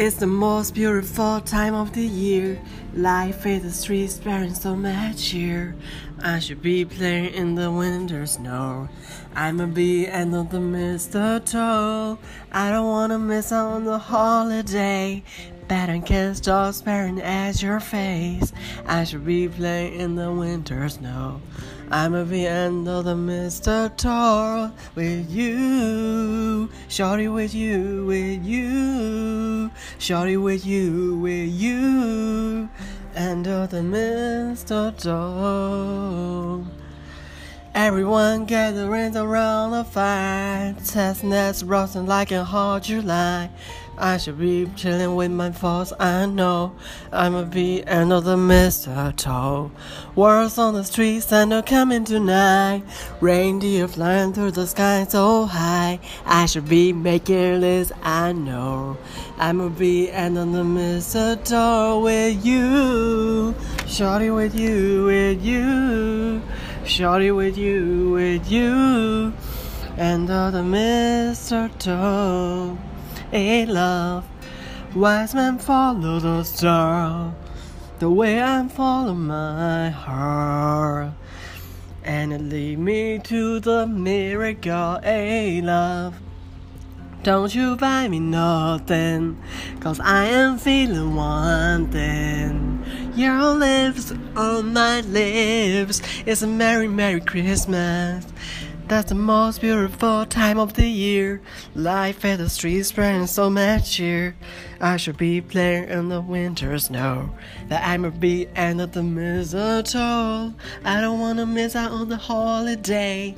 It's the most beautiful time of the year. Life is the streets bearing so much cheer. I should be playing in the winter snow. I'm a be and not the mistletoe. I don't wanna miss out on the holiday. I can't stop staring at your face. I should be playing in the winter snow. I'm a be and not the mistletoe with you. Shorty with you, with you. Shorty with you, with you. Under the mistletoe. Everyone gathering around the fire, chestnuts roasting like a hot July. I should be chilling with my folks, I know. I'm a be under the mistletoe. Words on the streets, Santa coming tonight. Reindeer flying through the sky so high. I should be making this, I know. I'm a be under the mistletoe with you. Shorty with you, with you. Shorty with you, with you, and all the mistletoe. Hey, love, wise men follow the star, the way I follow my heart, and it lead me to the miracle. Hey, love. Don't you buy me nothing, cause I am feeling one. Your lips on my lips, it's a Merry, Merry Christmas. That's the most beautiful time of the year. Life at the streets spreading so much cheer. I should be playing in the winter snow. That I'm a be and the mistletoe. I don't wanna miss out on the holiday.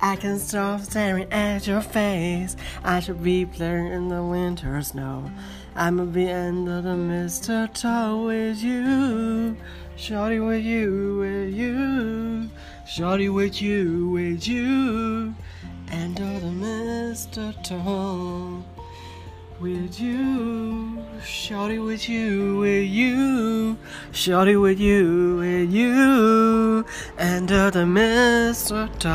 I can stop staring at your face. I should be playing in the winter snow. I'm at the end of the mistletoe with you. Shorty with you, with you. Shorty with you, with you. And all the mistletoe with you. Shorty with you, with you. Shorty with you, with you. Under the mistletoe.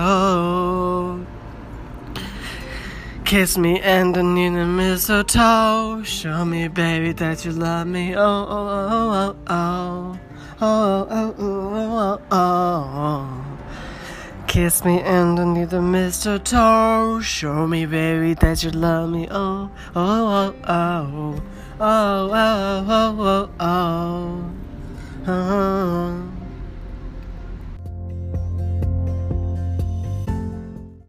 Kiss me underneath the mistletoe. Show me, baby, that you love me. Oh, Oh, oh, oh, oh, oh. Oh, oh, oh, oh, oh. Kiss me underneath the mistletoe. Show me, baby, that you love me. Oh, oh, oh, oh. Oh, oh, oh, oh, oh. oh.